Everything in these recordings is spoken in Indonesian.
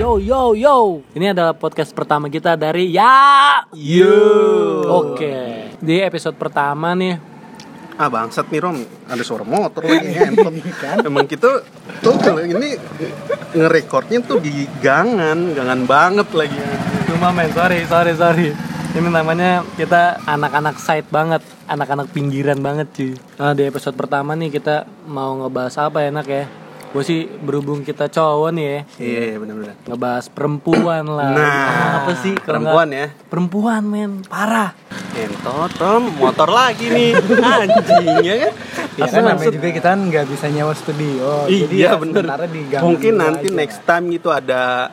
yo, yo, yo. Ini adalah podcast pertama kita dari Ya. Yo. Oke. Di episode pertama nih. Ah bangsat nih Rom, ada suara motor lagi ngentot. Emang kita tuh kalau ini ngerekornya tuh di gangan, gangan banget lagi. Cuma men, sorry, sorry, sorry. Ini namanya kita anak-anak side banget, anak-anak pinggiran banget cuy. Nah di episode pertama nih kita mau ngebahas apa enak ya? Gue sih berhubung kita cowok nih ya, Iya, iya benar-benar. ngebahas perempuan lah. Nah, apa sih perempuan ya. Perempuan men, parah. Ngentot Rom, motor lagi nih. Anjing ya kan? Ya kan namanya maksud- juga kita kan nggak bisa nyewa studio. Jadi Iya ya bener. Mungkin nanti aja. next time gitu ada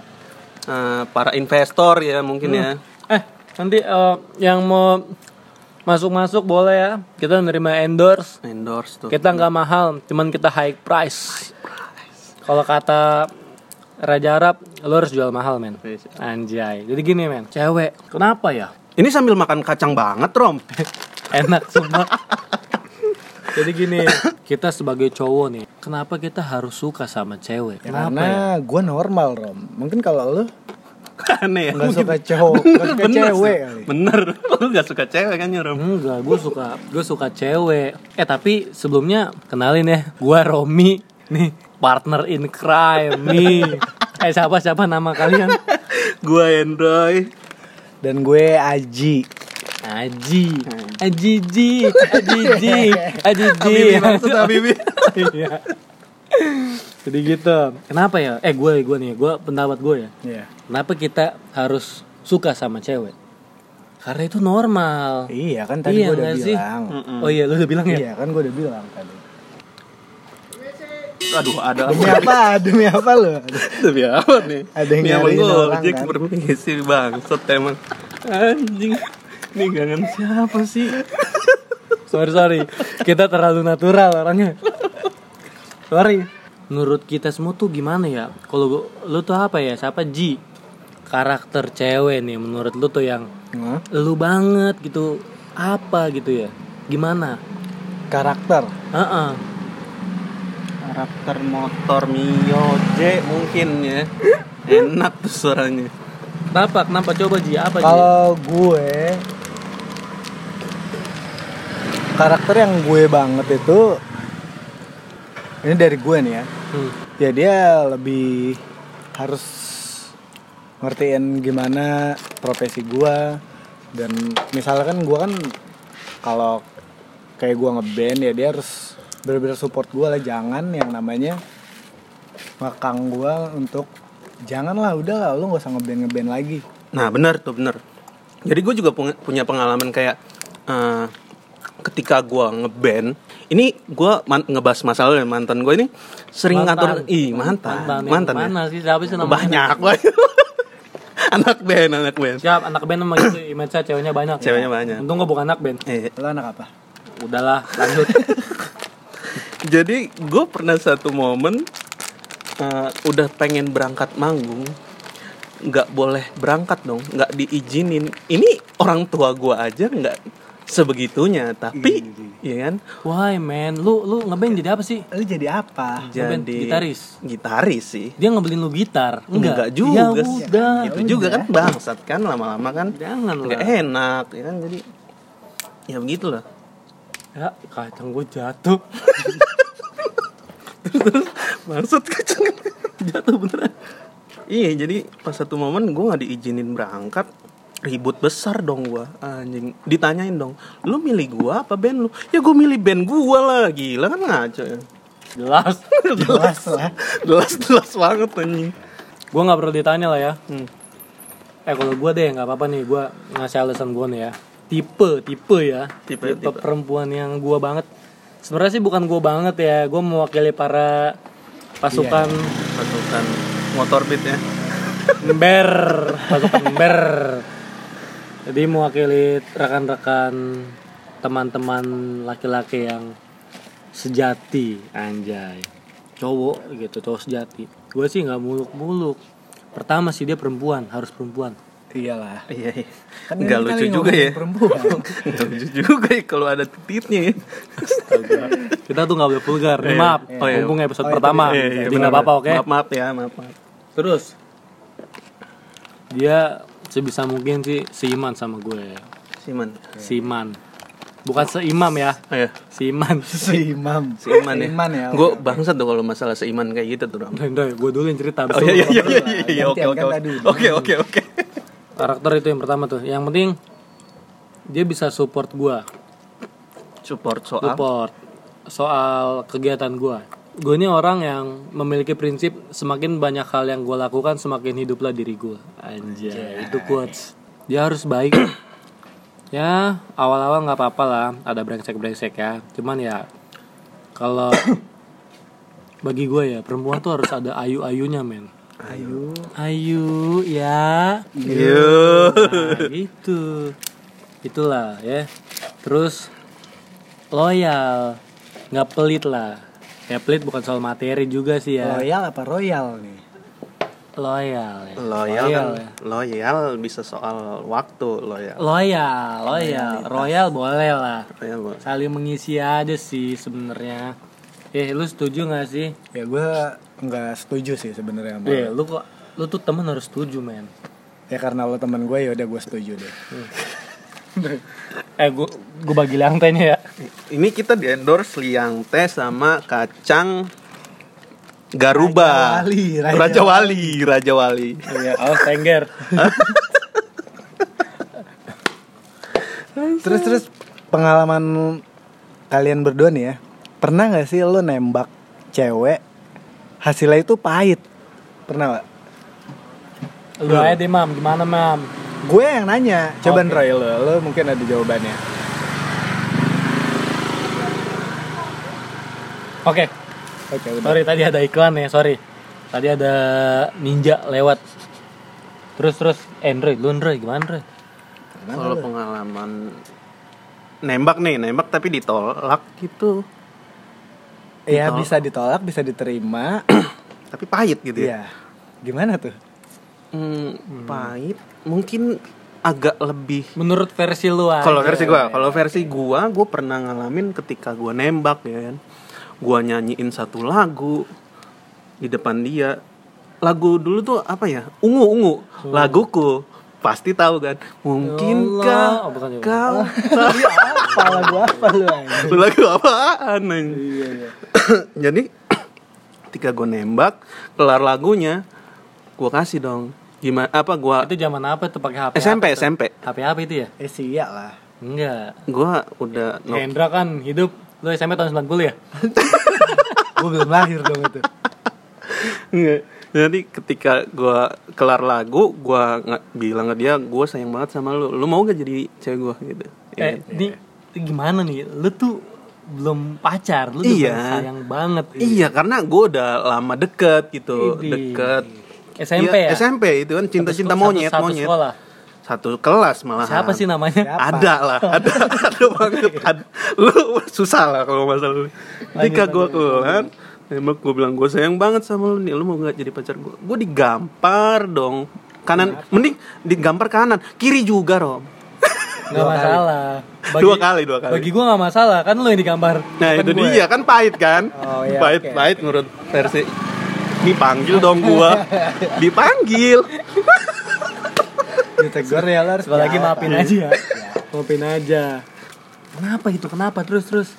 eh, para investor ya mungkin ya. Eh, nanti eh, yang mau masuk-masuk boleh ya. Kita menerima endorse. Endorse tuh. Kita nggak mahal, cuman kita high price. Kalau kata Raja Arab, lo harus jual mahal men. Anjay. Jadi gini men, cewek. Kenapa ya? Ini sambil makan kacang banget Rom. Enak semua. Jadi gini, kita sebagai cowok nih, kenapa kita harus suka sama cewek? Ya, Kenapa karena ya? gue normal rom. Mungkin kalau lu Aneh ya. nggak suka cowok, nggak suka Bener cewek sih. Bener. Lu gak suka cewek kan ya Rom? Enggak, gue suka, gue suka cewek. Eh tapi sebelumnya kenalin ya, gue Romi nih partner in crime nih. Eh siapa siapa nama kalian? Gua Endoy. Dan gue Aji. Aji, Aji Ji, Aji Ji, Aji Ji. Habibi. Iya. Jadi gitu. Kenapa ya? Eh gue gue nih, gue pendapat gue ya. Iya. Kenapa kita harus suka sama cewek? Karena itu normal. Iya kan tadi Iya gue udah nggak sih? bilang. Oh iya, lu udah bilang ya? Iya kan gue udah bilang tadi. Aduh, ada Demi apa? Demi apa lu? Demi apa nih? Ada yang Ini emang nyariin gua orang, ojek kan? permisi bangsat emang. Anjing. Ini gangan siapa sih? Sorry sorry, kita terlalu natural orangnya. Sorry. Menurut kita semua tuh gimana ya? Kalau lu tuh apa ya? Siapa Ji? Karakter cewek nih menurut lu tuh yang Hah? lu banget gitu. Apa gitu ya? Gimana? Karakter. Heeh. Karakter motor Mio J mungkin ya. Enak tuh suaranya. Kenapa? Kenapa coba Ji? Apa Ji? Kalau gue karakter yang gue banget itu ini dari gue nih ya. Hmm. Ya dia lebih harus ngertiin gimana profesi gue dan misalkan gue kan kalau kayak gue ngeband ya dia harus benar-benar support gue lah jangan yang namanya ngekang gue untuk janganlah udah lah lu gak usah ngeband ngeband lagi Nah benar tuh benar. Jadi gue juga punya- pengalaman kayak eh, ketika gue ngeband, ini gue man- ngebahas masalah dengan mantan gue ini sering Mantan. ngatur, ih mantan, mantan, yang ya? Mana sih? Banyak banyak. anak band, anak band. Siap, anak band sama gitu image ceweknya banyak. Ceweknya banyak. Untung gua bukan anak band. Eh, lo anak apa Udahlah, lanjut. jadi gue pernah satu momen eh, udah pengen berangkat manggung, nggak boleh berangkat dong, nggak diizinin. Ini orang tua gue aja nggak sebegitunya, tapi ya kan Why man, lu lu ngeband jadi apa sih? lu jadi apa Ngeband jadi gitaris? Gitaris sih. Dia ngebeliin lu gitar? Enggak, juga Ya sih. udah. Itu juga kan bangsat kan lama-lama kan Jangan nggak lah. enak ya kan jadi ya begitulah. Ya, kacang gue jatuh. Maksud kacang jatuh beneran. Iya, jadi pas satu momen gue nggak diizinin berangkat, ribut besar dong gua anjing. Ditanyain dong, lu milih gua apa band lu? Ya gue milih band gua lah, gila kan ngaco ya. Jelas. jelas lah Jelas jelas banget anjing. gue nggak perlu ditanya lah ya. Hmm. Eh kalau gue deh nggak apa-apa nih, gue ngasih alasan gue nih ya. Tipe, tipe ya. Tipe, tipe. perempuan yang gue banget. Sebenarnya sih bukan gue banget ya. Gue mewakili para pasukan Pasukan motor beat ya. ember, pasukan ember. Jadi mewakili rekan-rekan teman-teman laki-laki yang sejati anjay cowok gitu cowok sejati gue sih nggak muluk-muluk pertama sih dia perempuan harus perempuan Iyalah. Iya, iya. Kan ini lucu juga ya. Perempuan. Nggak lucu juga ya kalau ada titiknya ya. kita tuh nggak boleh vulgar Iya. maaf Oh, iya. mumpung episode Oh, itu pertama Iya, iya, jadi benar. nggak apa-apa oke Maaf, maaf ya, maaf. maaf. terus dia sebisa mungkin sih seiman sama gue Siman. Siman. Bukan seimam ya, Ayo. Siman. Seimam. Seiman ya. Seiman ya. Gue bangsat tuh kalau masalah seiman kayak gitu tuh, Ram. Ndoy, gue dulu yang cerita. Oh iya iya iya iya iya oke Gantian oke kan oke. tadi. Oke oke oke. Karakter itu yang pertama tuh. Yang penting dia bisa support gue, Support soal support soal kegiatan gue. Gue ini orang yang memiliki prinsip semakin banyak hal yang gue lakukan semakin hiduplah diri gue. Anjay, itu quotes. Dia harus baik. ya awal-awal nggak apa-apa lah, ada brengsek-brengsek ya. Cuman ya kalau bagi gue ya perempuan tuh harus ada ayu-ayunya men. Ayo. Ayu ya. Yo. Nah, itu. Itulah ya. Terus loyal, nggak pelit lah. Ya pelit bukan soal materi juga sih ya. Loyal apa royal nih? Loyal ya. Loyal kan ya. loyal bisa soal waktu loyal. Loyal, loyal, royal boleh lah. Loyal Bu. Saling mengisi aja sih sebenarnya. Eh, lu setuju gak sih? Ya gue nggak setuju sih sebenarnya. Eh, lu kok lu tuh temen harus setuju, men. Ya karena lo teman gue ya udah gue setuju deh. Eh, gua gua bagi lantainya ya. Ini kita di endorse liang teh sama kacang Garuba. Raja Wali, Raja Raja Wali, Raja Wali. Iya, oh, tengger. Terus terus pengalaman kalian berdua nih ya. Pernah nggak sih lo nembak cewek hasilnya itu pahit? Pernah gak? Lu aja deh, Mam. Gimana, Mam? Gue yang nanya. Coba Oke. Roy lo, lo mungkin ada jawabannya. Oke, Oke udah. sorry tadi ada iklan ya, sorry. Tadi ada ninja lewat. Terus terus Android, lu Android gimana, Android? Kalau pengalaman nembak nih, nembak tapi ditolak gitu. Ya Ditolak. bisa ditolak, bisa diterima. Tapi pahit gitu ya. Iya. Gimana tuh? Hmm, pahit mungkin agak lebih Menurut versi lu aja. kalau versi gua kalau versi gua gua pernah ngalamin ketika gua nembak ya kan gua nyanyiin satu lagu di depan dia lagu dulu tuh apa ya ungu ungu laguku pasti tahu kan mungkinkah Oh, bukan, bukan. kau apa lagu apa lu? anjing? lagu apaan anjing? Iya, iya. jadi ketika gue nembak kelar lagunya gue kasih dong gimana apa gue Itu zaman apa tuh pakai HP? SMP apa? SMP HP apa itu ya? Eh sih lah. Enggak. gue udah no, Hendra kan hidup lu SMP tahun 90 ya? Gue belum lahir dong itu. Nggak. jadi ketika gue kelar lagu gue nggak bilang ke dia gue sayang banget sama lu lu mau gak jadi cewek gue gitu Eh, Ya. ini ini gimana nih? Lu tuh belum pacar, lu Iya. udah sayang banget. iya karena gue udah lama deket gitu Idih. deket SMP Iya, ya? SMP itu kan cinta-cinta Satu- monyet satu monyet sekolah. satu kelas malah Siapa sih namanya? Siapa? ada lah ada ada banget ada. lu susah lah kalau masalah lu ketika gue keluar Emang gue bilang gue sayang banget sama lu nih Lu mau gak jadi pacar gue Gue digampar dong Kanan Mending digampar kanan Kiri juga Rom Gak masalah. Dua kali, dua kali. Bagi gua gak masalah, kan lu yang digambar. Nah itu gue. dia kan pahit kan Oh, iya, Pahit oke. pahit menurut versi Dipanggil dong gua Dipanggil Ditegur ya lo harus lagi maafin aja ya. Maafin aja. Kenapa itu? Kenapa? Terus terus.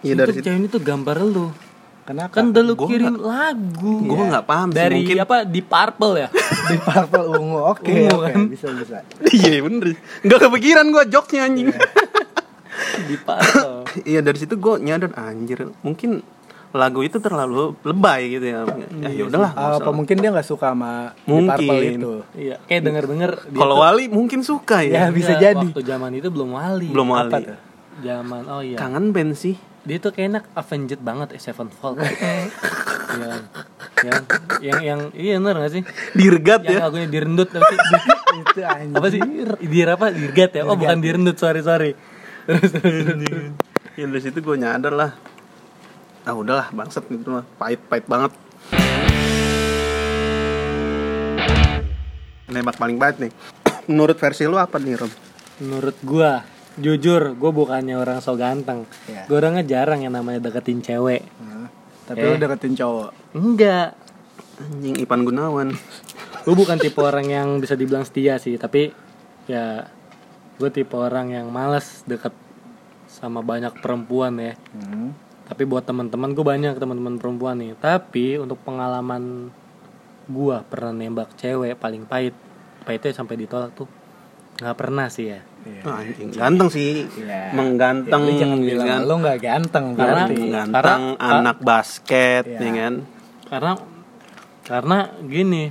Iya Itu dari situ cewek ini tuh gambar lu. Kenapa? Kan udah lu kirim lagu. Gue nggak paham sih Dari mungkin apa? Di Purple ya? di purple ungu. Oke, Ungu, oke, kan? bisa bisa. Iya bener Gak kepikiran gue joknya anjing di Purple. Iya dari situ gue nyadar anjir mungkin lagu itu terlalu lebay gitu ya. Ya ya udahlah. apa mungkin dia nggak suka sama di Mungkin. purple itu? Iya, kayak denger-denger Kalau Wali mungkin suka Ya, ya. bisa Enggak, jadi. Waktu zaman itu belum wali. Belum Wali. Zaman oh iya. Kangen band sih. Dia tuh kayak enak Avenged banget eh Sevenfold. Kan? Yang yang yang iya bener gak sih? Dirgat Yang ya. lagunya direndut apa sih? itu anjir. apa sih? Dir apa? Dirgat ya? Oh bukan direndut, sorry sorry. ya dari situ gue nyadar lah ah udahlah bangsat itu mah pahit pahit banget nembak paling pahit nih menurut versi lu apa nih Rom Menurut gua, jujur, gua bukannya orang so ganteng. Iya. Gua orangnya jarang yang namanya deketin cewek. Nah, tapi Eh. lu deketin cowok Enggak. anjing Ipan Gunawan Gue bukan tipe orang yang bisa dibilang setia sih, tapi ya gue tipe orang yang males deket sama banyak perempuan ya. Hmm. Tapi buat teman-teman gue banyak teman-teman perempuan nih. Tapi untuk pengalaman gua pernah nembak cewek paling pahit, pahitnya sampai ditolak tuh nggak pernah sih ya. Iya. Ah, anjing ganteng sih Iya. mengganteng Ya, jangan bilang kan? lu nggak ganteng Karena- berarti. ganteng Karena- anak basket Iya. ya kan Karena karena gini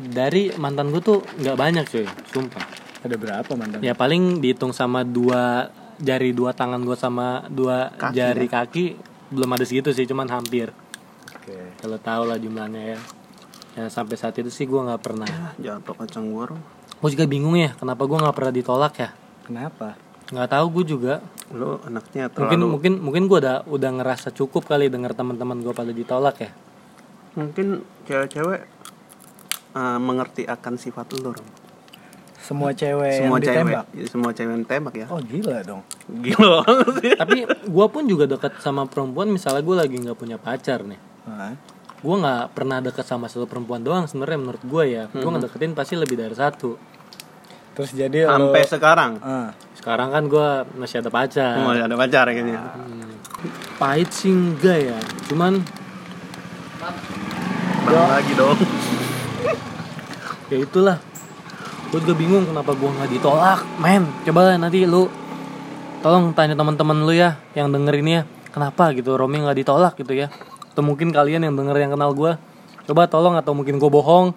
dari mantan gue tuh nggak banyak cuy, sumpah. Ada berapa mantan? Ya paling dihitung sama dua jari dua tangan gue sama dua Kaki, jari ya? kaki belum ada segitu sih, cuman hampir. Oke. Kalau tahu lah jumlahnya ya. Ya sampai saat itu sih gue nggak pernah. jatuh kacang Rom. Gue juga bingung ya, kenapa gue nggak pernah ditolak ya? Kenapa? Nggak tahu gue juga. lu anaknya Mungkin terlalu mungkin mungkin gue udah udah ngerasa cukup kali dengar teman-teman gue pada ditolak ya. mungkin cewek-cewek uh, mengerti akan sifat lu Rom. Semua cewek semua yang cewek ditembak. semua cewek yang tembak ya Oh gila dong. gila Tapi gue pun juga dekat sama perempuan. Misalnya gue lagi nggak punya pacar nih. Gue nggak pernah deket sama satu perempuan doang sebenarnya menurut gue ya gue ngedeketin pasti lebih dari satu Terus jadi sampai sekarang? Ah, sekarang kan gue masih ada pacar. Mau ada pacar kayaknya pahit sih enggak ya. Cuman Balik lagi dong. Ya itulah. Gue juga bingung kenapa gue nggak ditolak. Men coba nanti lu tolong tanya teman-teman lu ya yang denger ini ya kenapa gitu Romi nggak ditolak gitu ya. Atau mungkin kalian yang denger yang kenal gue coba tolong atau mungkin gue bohong.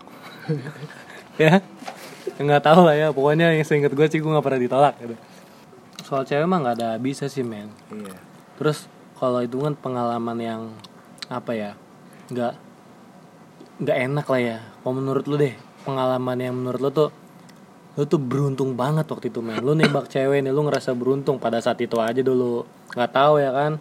Ya nggak tahu lah ya pokoknya yang seinget gue sih gue nggak pernah ditolak gitu. Soal cewek mah nggak ada bisa sih men. Iya. terus kalau itu kan pengalaman yang apa ya nggak nggak enak lah ya. Kalau menurut lu deh pengalaman yang menurut lu tuh lu tuh beruntung banget waktu itu men. Lu nembak cewek nih lu ngerasa beruntung pada saat itu aja dulu. Nggak tahu ya kan?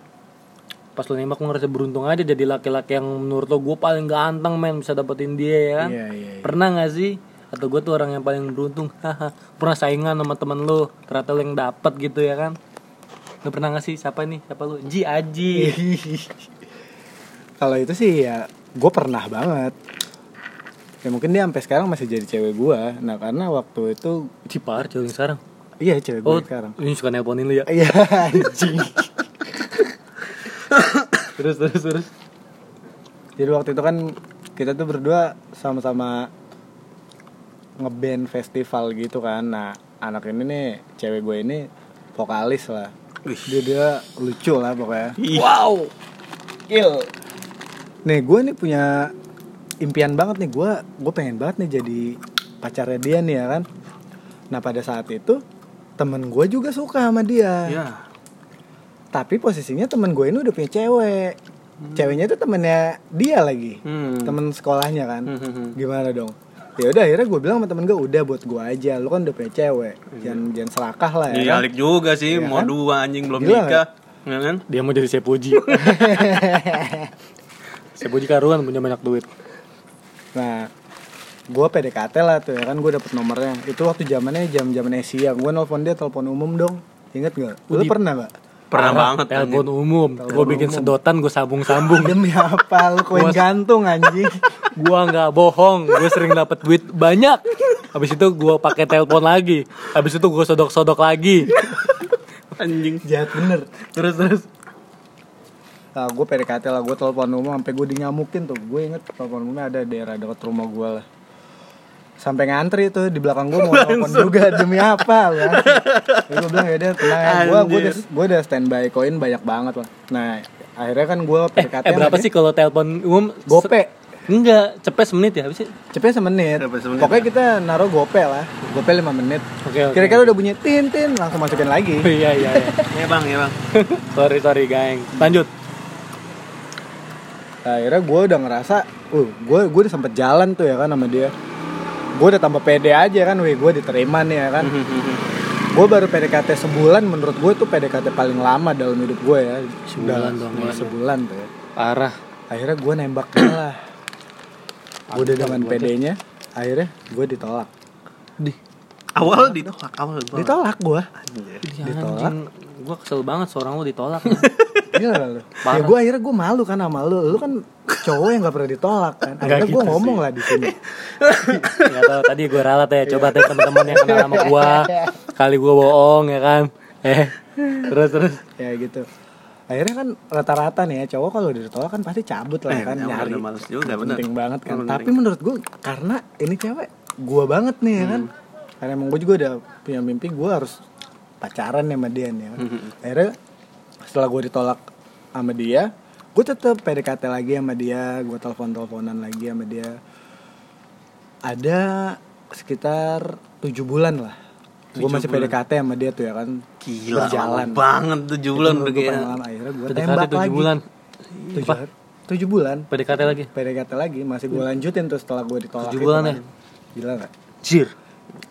Pas lu nembak lu ngerasa beruntung aja jadi laki-laki yang menurut lu gue paling ganteng men bisa dapetin dia ya kan? Iya, iya, iya. pernah nggak sih atau gue tuh orang yang paling beruntung. Haha pernah saingan sama temen lu ternyata lu yang dapet gitu ya kan? Lu pernah nggak sih? Siapa nih? Siapa lu? Ji Aji. Kalau itu sih ya gue pernah banget. Ya mungkin dia sampai sekarang masih jadi cewek gue. Nah karena waktu itu Cipar cewek sekarang. Iya cewek gue oh sekarang. ini suka nelponin lu ya? Iya anjing. terus terus terus. Jadi waktu itu kan kita tuh berdua sama-sama ngeband festival gitu kan. Nah anak ini nih cewek gue ini vokalis lah. Dia dia lucu lah pokoknya. wow Kill. Nih gue nih punya impian banget nih gue gue pengen banget nih jadi pacarnya dia nih ya kan. Nah pada saat itu temen gue juga suka sama dia. ya Tapi posisinya temen gue ini udah punya cewek. Ceweknya itu temennya dia lagi. hmm. Temen sekolahnya kan. Hmm, hmm, hmm. Gimana dong? Ya udah akhirnya gue bilang sama temen gue udah buat gue aja. Lu kan udah punya cewek. Jangan jangan serakah lah ya. Iya, kan? alik juga sih, Iya mau kan? dua anjing belum Gila nikah. Ya kan? dia mau jadi sepuji sepuji karuan punya banyak duit Nah, gue PDKT lah tuh ya kan gue dapet nomornya. Itu waktu zamannya jam zaman Asia. Gue nelpon dia telepon umum dong. Ingat gak? Lu Udip. pernah gak? Pernah Parah, banget telepon umum gue bikin sedotan gue sambung sambung Demi apa? Lu koin Gua- gantung anjing. gua nggak bohong gue sering dapat duit banyak habis itu gue pakai telepon lagi habis itu gue sodok sodok lagi Anjing. Jahat bener. terus terus Nah, gue PDKT lah, gue telepon umum sampai gue dinyamukin tuh. Gue inget telepon umumnya ada daerah dekat rumah gue lah. Sampai ngantri tuh di belakang gue mau telepon juga demi apa kan? gue bilang ya udah tenang ya. Gue gue udah gue udah standby koin banyak banget lah. Nah akhirnya kan gue eh, PDKT eh berapa sih kalau telepon umum Gope. enggak cepet semenit ya habis sih Cepet semenit. Cepet semenit, Pokoknya ya. kita naruh gope lah. Gope 5 menit. Oke, oke. Kira-kira udah bunyi tin tin langsung masukin lagi. iya iya iya Ya bang, ya bang. sorry sorry geng lanjut Nah, akhirnya gue udah ngerasa, uh, gue gue udah sempet jalan tuh ya kan sama dia. Gue udah tambah pede aja kan, wih gue diterima nih ya kan. gue baru PDKT sebulan menurut gue tuh PDKT paling lama dalam hidup gue ya Sebulan dong, udah ya. sebulan tuh ya. Parah. akhirnya gue nembak lah gue udah dengan. PD-nya akhirnya gue ditolak Di. Awal ditolak, awal ditolak. ditolak gue. Ditolak. Gua kesel banget seorang lu ditolak. Gila lu. Ya gue akhirnya gue malu kan sama lu. Lu kan cowok yang gak pernah ditolak kan. Akhirnya gue gitu ngomong lah di sini. Gak tau tadi gue ralat ya Coba teh teman-teman yang kenal sama gue Kali gue bohong ya kan Eh Terus terus ya gitu. Akhirnya kan rata-rata nih ya cowok kalau ditolak kan pasti cabut lah Eh, kan ya, nyari. udah males juga, bener. Penting banget kan. Bener. Tapi menurut gue karena ini cewek gue banget nih ya kan. Karena emang gue juga udah punya mimpi gue harus pacaran sama dia nih. ya Kan? Akhirnya setelah gue ditolak sama dia, gue tetep PDKT lagi sama dia, gue telepon-teleponan lagi sama dia. Ada sekitar tujuh bulan lah. Gue Tujuh masih bulan. PDKT sama dia tuh ya kan. Gila, berjalan. lama banget tujuh bulan udah kayak. paling lama. Akhirnya gue tembak 7 lagi. bulan Tujuh, tujuh bulan. PDKT lagi PDKT lagi masih gue lanjutin tuh setelah gue ditolak Tujuh bulan ya? Gila gak? Jir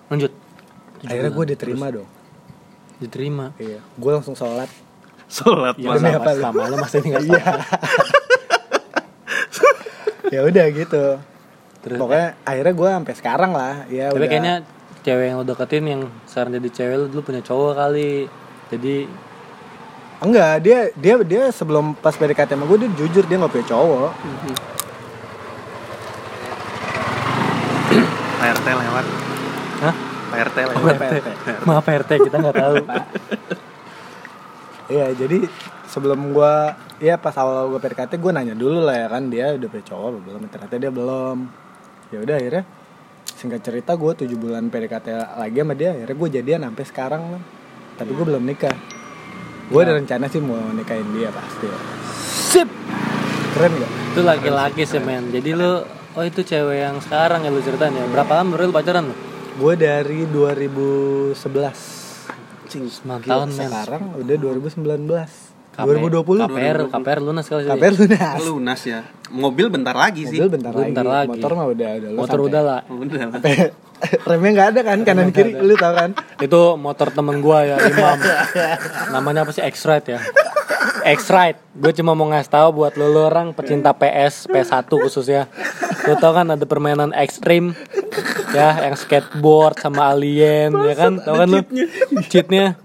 Lanjut Tujuh Akhirnya gue diterima dong. Diterima Iya. Gue langsung sholat. Sholat Ya sama, apa lu mas ini gak Iya. ya udah gitu. Terus Pokoknya akhirnya gue sampai sekarang lah. Ya Tapi udah. kayaknya cewek yang lo deketin yang sekarang jadi cewek lu dulu punya cowok kali Jadi enggak dia dia dia sebelum pas PDKT sama gue dia jujur dia nggak punya cowok. PRT lewat. Hah? PRT Oh, lewat. PRT. Maaf RT kita nggak tahu Iya jadi sebelum gue ya pas awal gue PDKT gue nanya dulu lah ya kan dia udah punya cowok belum? Ternyata dia belum. Ya udah akhirnya singkat cerita gue tujuh bulan PDKT lagi sama dia akhirnya gue jadian sampai sekarang lah tapi gue belum nikah. Gue ada rencana sih mau nikahin dia pasti. Sip! Keren gak? Itu laki-laki sih men. Jadi lu Oh itu cewek yang sekarang ya lu ceritain ya. Berapa lama lu pacaran lu? gue dari 2011 9 tahun men. sekarang udah 2019 KP 2020 KPR KPR lunas kali sih. KPR lunas. Lunas ya. Mobil bentar lagi sih. mobil bentar, Mobil lagi. bentar lagi. motor mah udah udah lu Motor santai. udah lah. Udah lah. remnya nggak ada kan? Kanan kiri lu tau kan? Itu motor temen gua ya Imam. Namanya apa sih? X-Ride ya? X-Ride Gue cuma mau ngasih tahu buat lo, lo orang pecinta PS PS1 khususnya. Lo tau kan ada permainan ekstrim Ya yang skateboard sama alien Ya kan? Tau kan lo Cheatnya.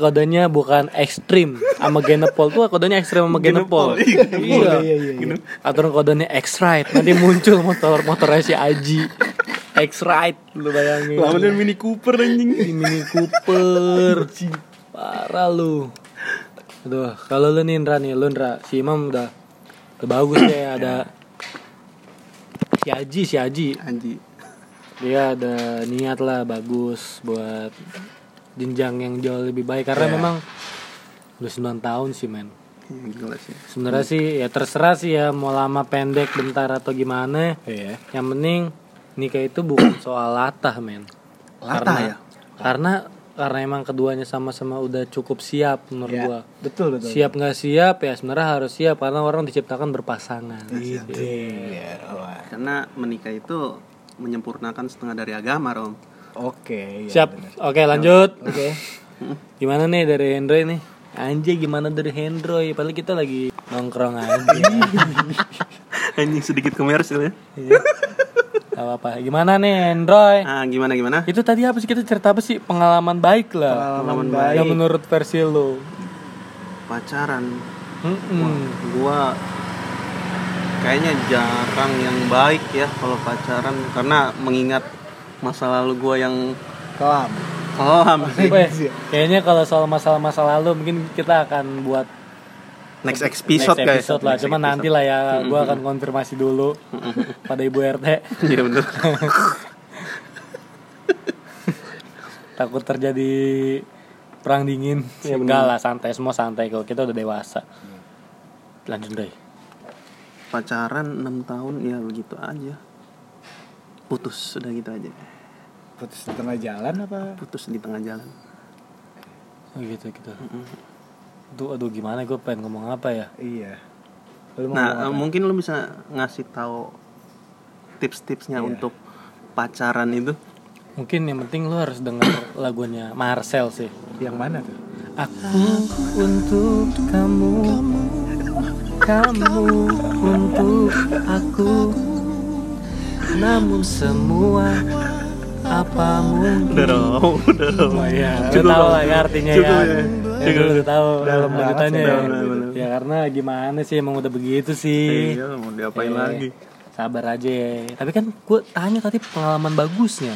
Kodenya bukan ekstrim. Sama Genepol tuh kodenya ekstrim sama Genepol. Iya iya iya iya Atau kodenya X-Ride Nanti muncul motor motornya si Aji. X-Ride Lu bayangin. Lawannya Mini Cooper anjing. Mini Cooper. Parah lu. Aduh kalau lu nih Indra nih lu Indra si Imam udah udah bagus deh ada si Aji si Aji Anji. dia ada niat lah bagus buat jenjang yang jauh lebih baik karena Iya. memang udah 9 tahun sih men Ya, Gila sih. sebenarnya sih ya terserah sih ya mau lama pendek bentar atau gimana iya yang penting nikah itu bukan soal latah men Latah karena, ya? karena karena emang keduanya sama-sama udah cukup siap menurut Ya, gua. betul betul siap nggak siap ya sebenarnya harus siap karena orang diciptakan berpasangan. Iya, wah. Karena menikah itu menyempurnakan setengah dari agama, Rom. Oke, iya, siap. bener. oke lanjut. Oke. gimana nih dari Hendroy nih anjay gimana dari Hendroy padahal kita lagi nongkrong aja. Anjing sedikit komersil ya. Gak apa-apa gimana nih Hendroy Ah, gimana gimana? itu tadi apa sih kita cerita apa sih pengalaman baik lah Pengalaman baik. yang menurut versi lo Pacaran. Mm-mm. Gua kayaknya jarang yang baik ya kalau pacaran karena mengingat masa lalu gua yang Kelam. kelam. Weh, kayaknya kalau soal masalah-masa lalu mungkin kita akan buat Next episode, next guys. episode lah. Next Cuma episode. nanti lah ya, gua akan konfirmasi dulu pada ibu RT. Iya bener. Takut terjadi perang dingin. Iya, Enggak lah, santai semua santai kok. Kita udah dewasa. Lanjut deh. Pacaran 6 tahun ya begitu aja. Putus sudah gitu aja. Putus di tengah jalan apa? Putus di tengah jalan. Oh gitu gitu. Tuh, aduh gimana gue pengen ngomong apa ya? Iya. Lu mau Nah, ngomong eh, apa? mungkin lu bisa ngasih tahu tips-tipsnya Iya. untuk pacaran itu. mungkin yang penting lu harus denger lagunya Marcel sih Yang mana tuh? Aku untuk kamu Kamu untuk aku Namun semua Apa mungkin Udah dong, udah dong. Oh iya, Cukup udah tahu dong. lah ya artinya Cukup ya. ya. Ya, gue udah tahu Dalam lanjutannya ya. Ya karena gimana sih emang udah begitu sih. Iya, mau diapain Eh, lagi? Sabar aja ya. Tapi kan gue tanya tadi pengalaman bagusnya.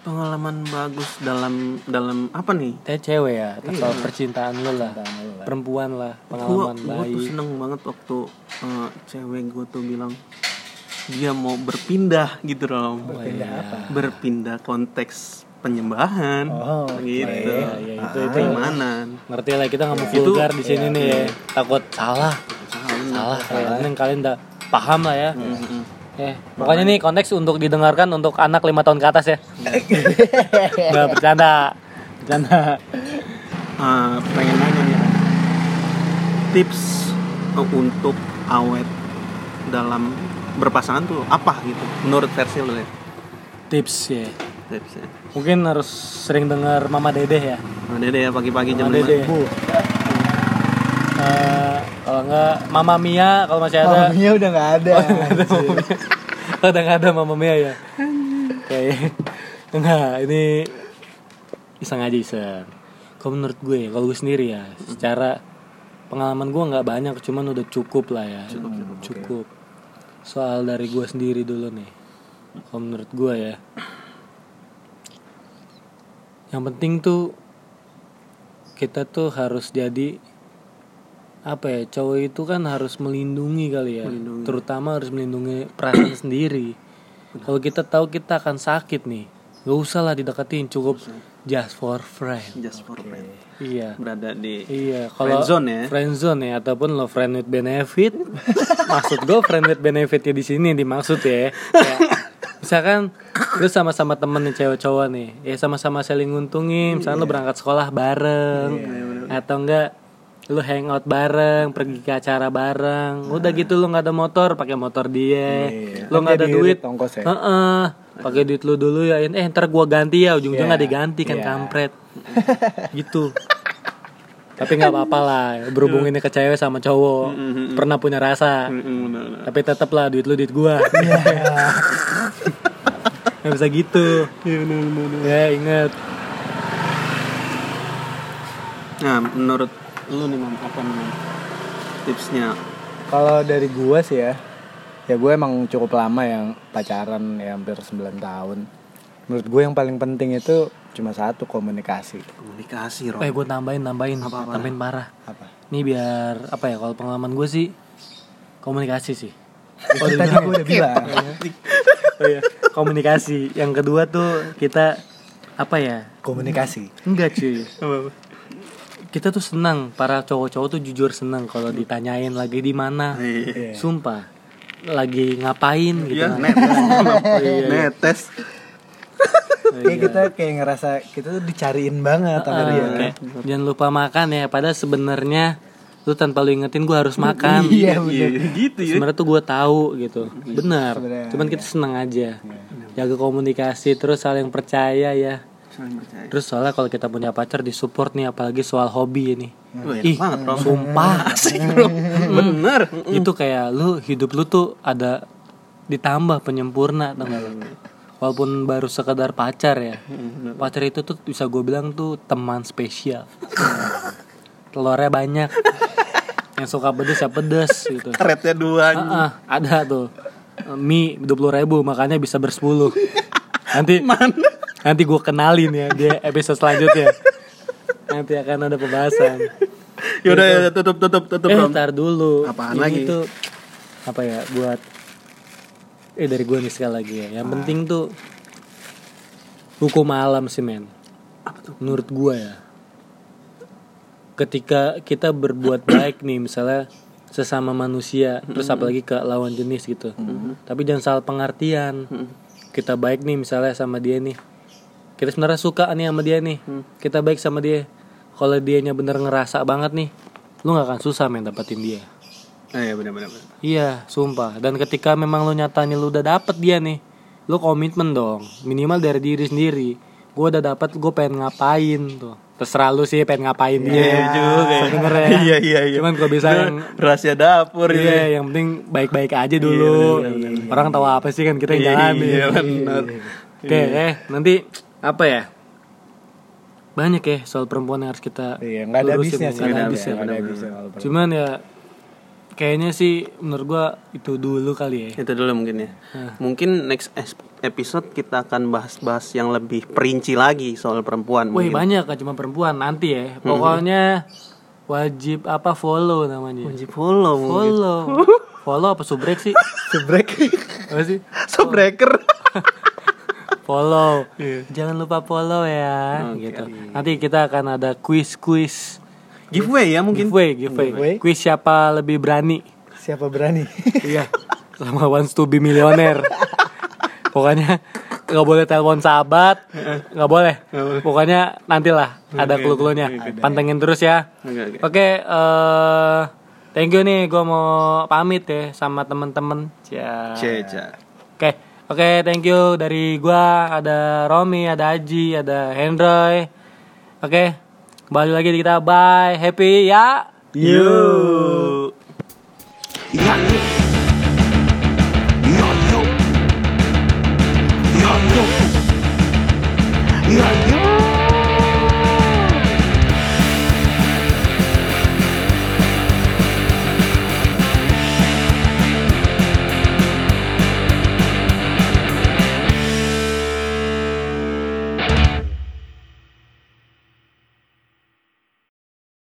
Pengalaman bagus dalam dalam apa nih? Tanya cewek ya, soal percintaan lu lah. Perempuan lah, Gua, pengalaman gua tuh baik. seneng banget waktu eh, cewek gue tuh bilang dia mau berpindah gitu loh. Berpindah apa? Berpindah konteks penyembahan. Oh, gitu. Iya, iya, itu itu. Keimanan. Ngerti lah kita nggak mau vulgar di sini nih ya. Takut salah. Salah. Salah. Kalian kalian udah paham lah ya. Mm-mm. Eh, pokoknya nih konteks untuk didengarkan untuk anak lima tahun ke atas ya. Gak bercanda. Bercanda. Ah, pengen nanya nih tips untuk awet dalam berpasangan tuh apa gitu menurut versi lo ya Tips ya. tipsnya Mungkin harus sering dengar Mama Dedeh ya. nah, dede ya pagi-pagi jam Mama lima. Dedeh. Eh, kalau enggak Mama Mia kalau masih ada. Mamanya udah nggak ada. anjir. Oh, udah nggak ada Mama Mia ya. Kayak enggak, ini iseng aja iseng. Kalau menurut gue, kalau gue sendiri ya, secara pengalaman gue nggak banyak, cuman udah cukup lah ya. Cukup, cukup. Soal dari gue sendiri dulu nih. Kalau menurut gue ya, yang penting tuh kita tuh harus jadi apa ya cowok itu kan harus melindungi kali ya. Melindungi. terutama harus melindungi perasaan sendiri. Kalau kita tahu kita akan sakit nih gak usah lah dideketin cukup just for friend. Just for friend. Iya. Berada di iya kalau Friendzone ya? friendzone ya ataupun lo friend with benefit. Maksud gue friend with benefit ya di sini dimaksud ya. Kayak, misalkan lu sama-sama temen nih cewek cowok nih ya sama-sama saling nguntungin. Misalkan lu berangkat sekolah bareng atau enggak lu hangout bareng pergi ke acara bareng. Udah gitu lu nggak ada motor pakai motor dia. Iya. lu nggak ada Kan duit. ya? Pakai duit lu dulu ya. Eh ntar gua ganti ya ujung-ujung nggak Iya. diganti kan Iya. kampret. Gitu tapi nggak apa-apa lah berhubung ini ke cewek sama cowok. Pernah punya rasa. Mm, benar. tapi tetep lah duit lu duit gua. Nggak bisa gitu. Ya inget nah menurut lu nih mam apa nih tipsnya? Kalau dari gua sih ya, ya gue emang cukup lama yang pacaran ya hampir 9 tahun. Menurut gue yang paling penting itu cuma satu komunikasi. komunikasi Ron eh gue tambahin tambahin Apa-apa? tambahin parah Apa? ini biar apa ya kalau pengalaman gue sih komunikasi sih Oh, tadi gue udah bilang. oh iya komunikasi yang kedua tuh kita apa ya Komunikasi. enggak cuy kita tuh senang para cowok-cowok tuh jujur senang kalau ditanyain lagi di mana Iya. sumpah lagi ngapain gitu Iya, kan. netes. iya. netes. Kayak kita kayak ngerasa kita tuh dicariin banget sama Ah, dia. kayak, jangan lupa makan ya padahal sebenarnya lu tanpa lu ingetin gue harus makan Iya Iya, bener. gitu ya. sebenarnya tuh gue tahu gitu benar Sebenarnya, cuman kita senang aja jaga komunikasi terus saling percaya ya Saling percaya. terus soalnya kalau kita punya pacar disupport nih apalagi soal hobi ini Wah, ih banget, Bro. sumpah Asik, Bro. Bener. itu kayak lu hidup lu tuh ada ditambah penyempurna tau gak lu? Walaupun baru sekedar pacar ya. Pacar itu tuh bisa gue bilang tuh teman spesial. Telurnya banyak. Yang suka pedes ya pedes gitu. Karetnya dua. Ah, ah, ada tuh. Mie dua puluh ribu makanya bisa bersepuluh. Nanti nanti gue kenalin ya di episode selanjutnya. Nanti akan ada pembahasan. Yaudah ya tutup tutup tutup eh ntar dulu. Apaan Ini lagi? tuh apa ya buat eh dari gue nih sekali lagi ya. Yang penting tuh hukum alam sih men. Menurut gue ya. Ketika kita berbuat baik nih misalnya sesama manusia terus apalagi ke lawan jenis gitu. Tapi jangan salah pengertian. Kita baik nih misalnya sama dia nih. Kita sebenarnya suka nih sama dia nih. Kita baik sama dia. Kalau dianya bener ngerasa banget nih lu nggak akan susah men dapetin dia Eh, iya benar benar. benar. iya sumpah dan ketika memang lu nyatanya lu udah dapet dia nih lu komitmen dong minimal dari diri sendiri gue udah dapat gue pengen ngapain tuh terserah lu sih pengen ngapain dia Iya juga. sebenarnya Iya iya iya. cuman kalau bisa yang rahasia dapur Iya, ya. yang penting baik-baik aja dulu. Orang tahu apa sih kan kita yang jalanin. Iya benar. Oke, eh nanti apa ya? Banyak ya soal perempuan yang harus kita Iya, nggak ada habisnya nggak sih. ada nggak ada habisnya. Cuman ya kayaknya sih menurut gua itu dulu kali ya. Itu dulu mungkin ya. Mungkin next episode kita akan bahas-bahas yang lebih perinci lagi soal perempuan. Wih, banyak kan cuma perempuan nanti ya. Pokoknya wajib apa follow namanya. Wajib follow mungkin. Follow. follow apa subrek sih? Sebrek. Apa sih? Subreaker. follow jangan lupa follow ya gitu nanti kita akan ada quiz quiz giveaway ya mungkin. giveaway giveaway. Giveaway. quiz siapa lebih berani? Siapa berani? iya sama wants to be millionaire. Pokoknya nggak boleh telepon sahabat. Nggak boleh. Pokoknya nantilah ada clue cluenya pantengin terus ya. Oke, oke. oke eh thank you nih. Gue mau pamit ya sama temen-temen. Ya Ceca. Oke, oke, thank you dari gua. Ada Romi, ada Aji, ada Hendroy. Oke, kembali lagi di kita. Bye, happy ya. Iya, iya.